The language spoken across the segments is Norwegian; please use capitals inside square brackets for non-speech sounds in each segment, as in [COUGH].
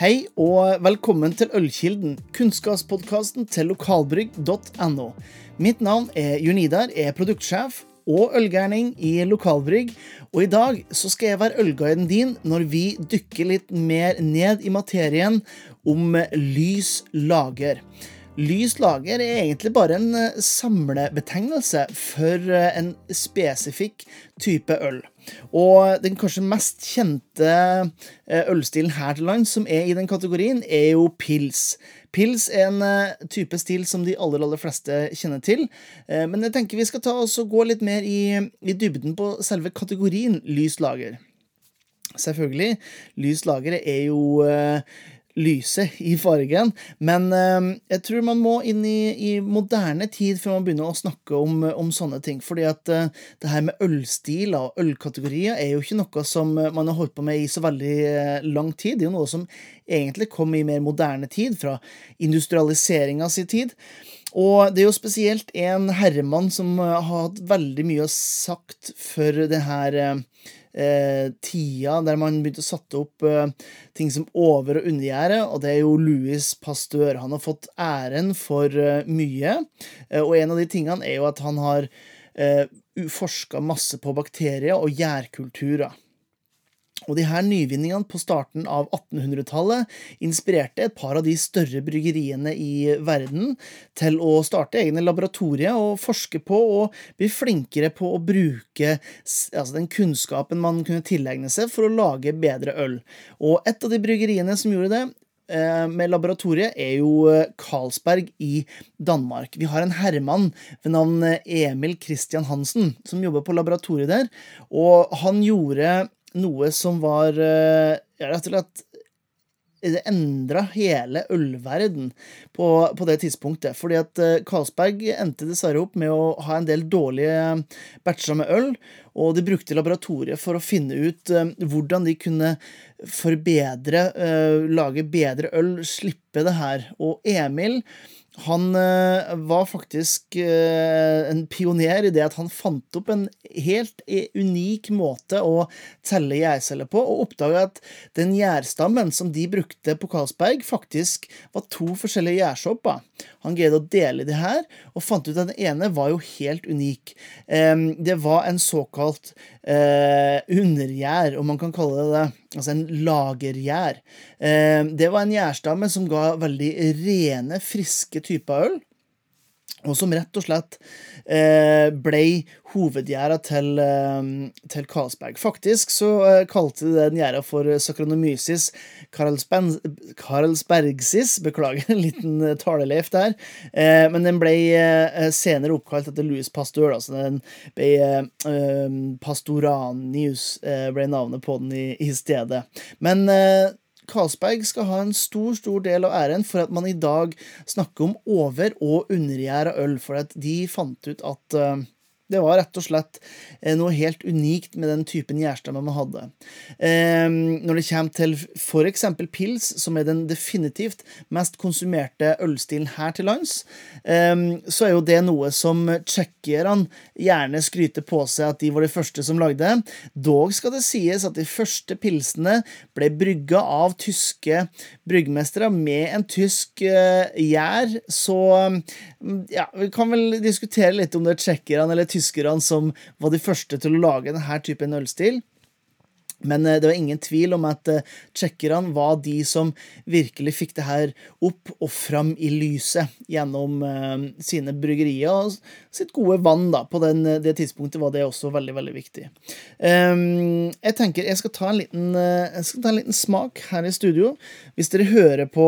Hei og velkommen til Ølkilden, kunnskapspodkasten til lokalbrygg.no. Mitt navn er Junidar, er produktsjef og ølgærning i Lokalbrygg, og i dag så skal jeg være ølguiden din når vi dykker litt mer ned i materien om lys lager. Lys lager er egentlig bare en samlebetegnelse for en spesifikk type øl. Og den kanskje mest kjente eh, ølstilen her til lands som er i den kategorien, er jo pils. Pils er en type stil som de aller, aller fleste kjenner til. Men jeg tenker vi skal ta oss og gå litt mer i, i dybden på selve kategorien lys lager. Selvfølgelig, lys lager er jo lyse i fargen. Men eh, jeg tror man må inn i, i, moderne tid før man begynner å snakke om, om sånne ting. Fordi at eh, det her med ølstiler og ølkategorier er jo ikke noe som man har holdt på med i så veldig eh, lang tid. Det er jo noe som egentlig kom i mer moderne tid, fra industrialiseringa si tid. Og det er jo spesielt en herremann som har hatt veldig mye å sagt for det her eh, tida der man begynte å sette opp eh, ting som over- og undergjerde, og det er jo Louis Pasteur. Han har fått æren for eh, mye, eh, og en av de tingene er jo at han har eh, forska masse på bakterier og gjærkulturer. Og de her nyvinningene på starten av 1800-tallet inspirerte et par av de større bryggeriene i verden til å starte egne laboratorier og forske på og bli flinkere på å bruke altså den kunnskapen man kunne tilegne seg for å lage bedre øl. Og et av de bryggeriene som gjorde det, eh, med laboratoriet er jo eh, Carlsberg i Danmark. Vi har en herremann ved navn Emil Christian Hansen som jobber på laboratoriet der, og han gjorde noe som var eh, rett og slett det endra hele ølverden på, på, det tidspunktet. Fordi at Karlsberg Carlsberg endte dessverre opp med å ha en del dårlige batcher med øl, og de brukte laboratoriet for å finne ut hvordan de kunne forbedre, lage bedre øl, slippe det her. Og Emil han uh, var faktisk uh, en pioner i det at han fant opp en helt unik måte å telle gjærceller på, og oppdaga at den gjærstammen som de brukte på Karlsberg, faktisk var to forskjellige gjærsopper. Han greide å dele det her, og fant ut at den ene var jo helt unik. Um, det var en såkalt uh, undergjær, om man kan kalle det det. Altså en lagergjær. Um, det var en gjærstamme som ga veldig rene, friske typer øl og som rett og slett eh, ble hovedgjerda til, eh, til Karlsberg. Faktisk så eh, kalte de den gjerda for Sakronomysis Karlsbergsis, Beklager [LAUGHS] en liten eh, taleleif der. Eh, men den ble eh, senere oppkalt etter Louis Pasteur. Altså den ble Pastoranius ble navnet på den i, i stedet. Men Carlsberg skal ha en stor stor del av æren for at man i dag snakker om over- og undergjæra øl, for at de fant ut at uh, det var rett og slett eh, noe helt unikt med den typen gjærstemme man hadde. Ehm, når det kommer til f.eks. pils, som er den definitivt mest konsumerte ølstilen her til lands, ehm, så er jo det noe som tsjekkierne gjerne skryter på seg at de var de første som lagde. Dog skal det sies at de første pilsene ble brygga av tyske bryggmestere med en tysk uh, gjær, så ja, vi kan vel diskutere litt om det er tsjekkerne eller tyskerne tyskerne som var de første til å lage denne typen ølstil. Men eh, det var ingen tvil om at eh, tsjekkerne var de som virkelig fikk det her opp og fram i lyset gjennom uh, sine bryggerier og sitt gode vann. da, På den, det tidspunktet var det også veldig veldig viktig. Um, jeg tenker jeg skal, ta en liten, jeg skal ta en liten smak her i studio. Hvis dere hører på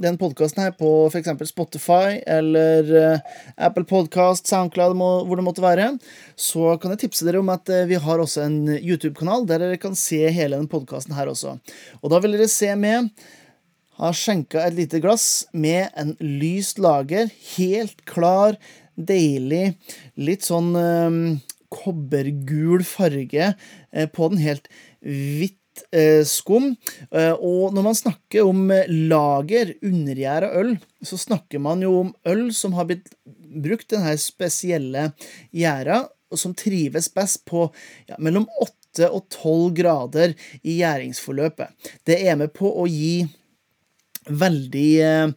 den podkasten her på f.eks. Spotify eller Apple Podcast, SoundCloud, hvor det måtte være, så kan jeg tipse dere om at vi har også en YouTube-kanal der dere kan kan se hele denne podkasten her også. Og da vil dere se med har skjenka et lite glass med en lyst lager. Helt klar, deilig, litt sånn eh, kobbergul farge eh, på den. Helt hvitt uh, skum. Uh, og når man snakker om lager, undergjæra øl, så snakker man jo om øl som har blitt brukt denne spesielle gjæra, og som trives best på ja, mellom 8 og 12 grader i gjæringsforløpet. Det er med på å gi veldig eh,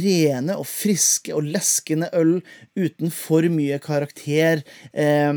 rene og friske og leskende øl uten for mye karakter eh,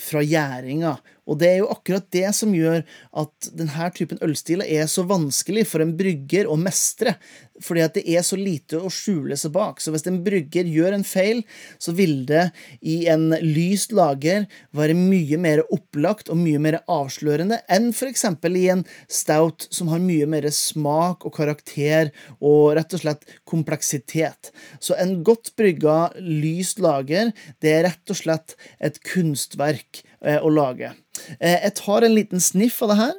fra gjæringa. Og det er jo akkurat det som gjør at denne typen ølstiler er så vanskelig for en brygger å mestre. Fordi at det er så lite å skjule seg bak. Så hvis en brygger gjør en feil, så vil det i en lyst lager være mye mer opplagt og mye mer avslørende enn f.eks. i en stout som har mye mer smak og karakter og rett og slett kompleksitet. Så en godt brygga lyst lager, det er rett og slett et kunstverk eh, å lage. Eh, jeg tar en liten sniff av det her.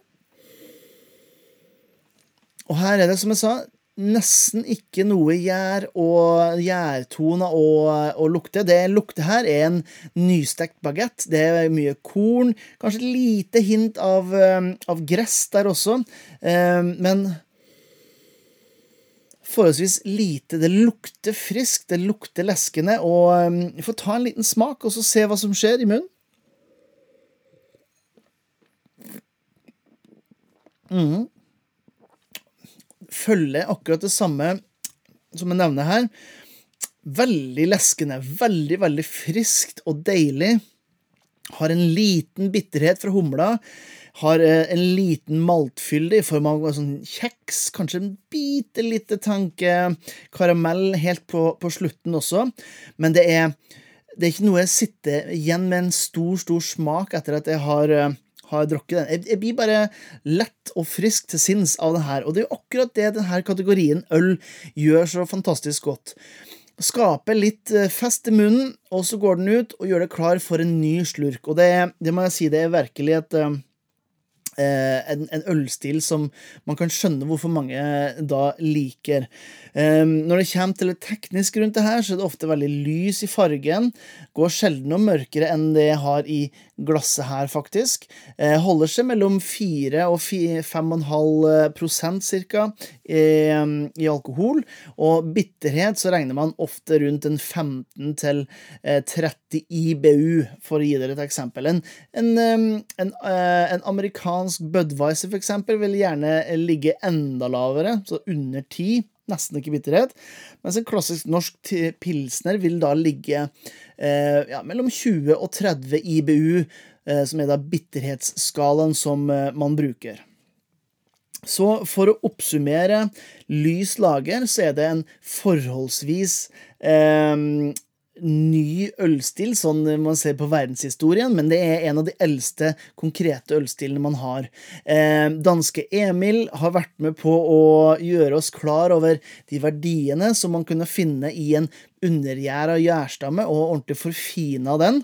Og her er det, som jeg sa, nesten ikke noe gjær og gjærtone og, og lukte. Det lukter her er en nystekt bagett. Det er mye korn. Kanskje et lite hint av, eh, av gress der også. Eh, men forholdsvis lite. Det lukter friskt, det lukter leskende. Og eh, vi får ta en liten smak og så se hva som skjer i munnen. Mm følger akkurat det samme som jeg nevner her. Veldig leskende, veldig, veldig friskt og deilig. Har en liten bitterhet fra humla. Har eh, en liten maltfylde i form av sånn kjeks, kanskje en bitte lite tanke karamell helt på, på slutten også. Men det er, det er ikke noe jeg sitter igjen med en stor, stor smak etter at jeg har eh, har drukket den. Jeg, blir bare lett og frisk til sinns av det her, og det er jo akkurat det denne kategorien øl gjør så fantastisk godt. Skaper litt eh, fest i munnen, og så går den ut og gjør det klar for en ny slurk. Og det, det må jeg si, det er virkelig et eh, eh, en, en, ølstil som man kan skjønne hvorfor mange da liker. Um, når det kommer til det tekniske rundt det her, så er det ofte veldig lys i fargen. Går sjelden noe mørkere enn det jeg har i glasset her, faktisk. Eh, holder seg mellom 4 og 5,5 prosent ca. I, i, alkohol. Og bitterhet så regner man ofte rundt en 15 til 30 IBU, for å gi dere et eksempel. En, en, en, eh, en amerikansk Budwiser, for eksempel, vil gjerne ligge enda lavere, så under 10 nesten ikke bitterhet. Mens en klassisk norsk pilsner vil da ligge eh, ja, mellom 20 og 30 IBU, eh, som er da bitterhetsskalaen som eh, man bruker. Så for å oppsummere lys lager, så er det en forholdsvis eh, ny ølstil, sånn man ser på verdenshistorien, men det er en av de eldste konkrete ølstilene man har. Eh, danske Emil har vært med på å gjøre oss klar over de verdiene som man kunne finne i en undergjæra gjærstamme, og ordentlig forfina den.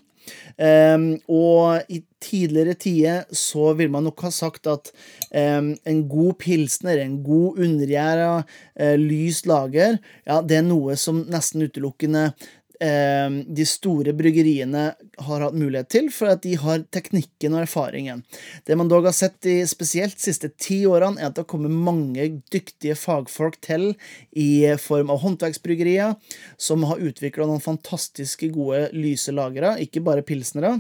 Um, og i tidligere tider så vil man nok ha sagt at um, en god pilsner, en god undergjæra uh, lys lager, ja, det er noe som nesten utelukkende Eh, de store bryggeriene har hatt mulighet til, for at de har teknikken og erfaringen. Det man dog har sett de spesielt de siste ti årene, er at det har kommet mange dyktige fagfolk til i form av håndverksbryggerier, som har utvikla noen fantastiske gode lyse lagre, ikke bare pilsnere.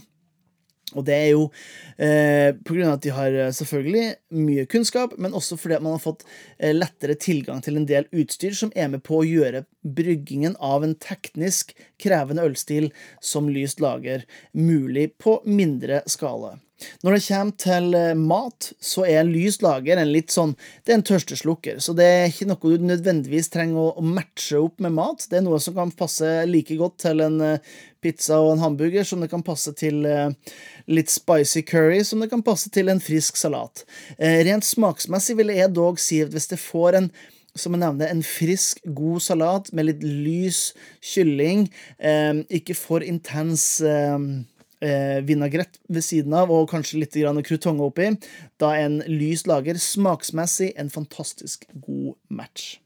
Og det er jo eh, pga. at de har eh, selvfølgelig mye kunnskap, men også fordi man har fått eh, lettere tilgang til en del utstyr som er med på å gjøre bryggingen av en teknisk krevende ølstil som lyst lager mulig på mindre skala. Når det kommer til eh, mat, så er lys lager en litt sånn Det er en tørsteslukker, så det er ikke noe du nødvendigvis trenger å matche opp med mat. Det er noe som kan passe like godt til en eh, pizza og en hamburger som det kan passe til eh, litt spicy curry, som det kan passe til en frisk salat. Rent smaksmessig vil jeg dog si at hvis det får en som jeg nevner, en frisk, god salat med litt lys kylling, ikke for intens vinagrett ved siden av og kanskje litt krutonge oppi. Da en lys lager smaksmessig en fantastisk god match.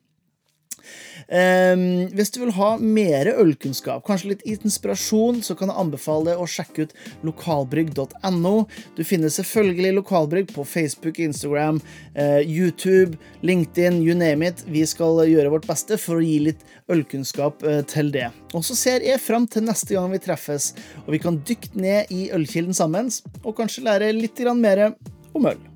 Um, hvis du vil ha mer ølkunnskap, kanskje litt inspirasjon, så kan jeg anbefale deg å sjekke ut lokalbrygg.no. Du finner selvfølgelig Lokalbrygg på Facebook, Instagram, uh, YouTube, LinkedIn, you name it. Vi skal gjøre vårt beste for å gi litt ølkunnskap uh, til det. Og så ser jeg fram til neste gang vi treffes, og vi kan dykke ned i ølkilden sammen, og kanskje lære litt mer om øl.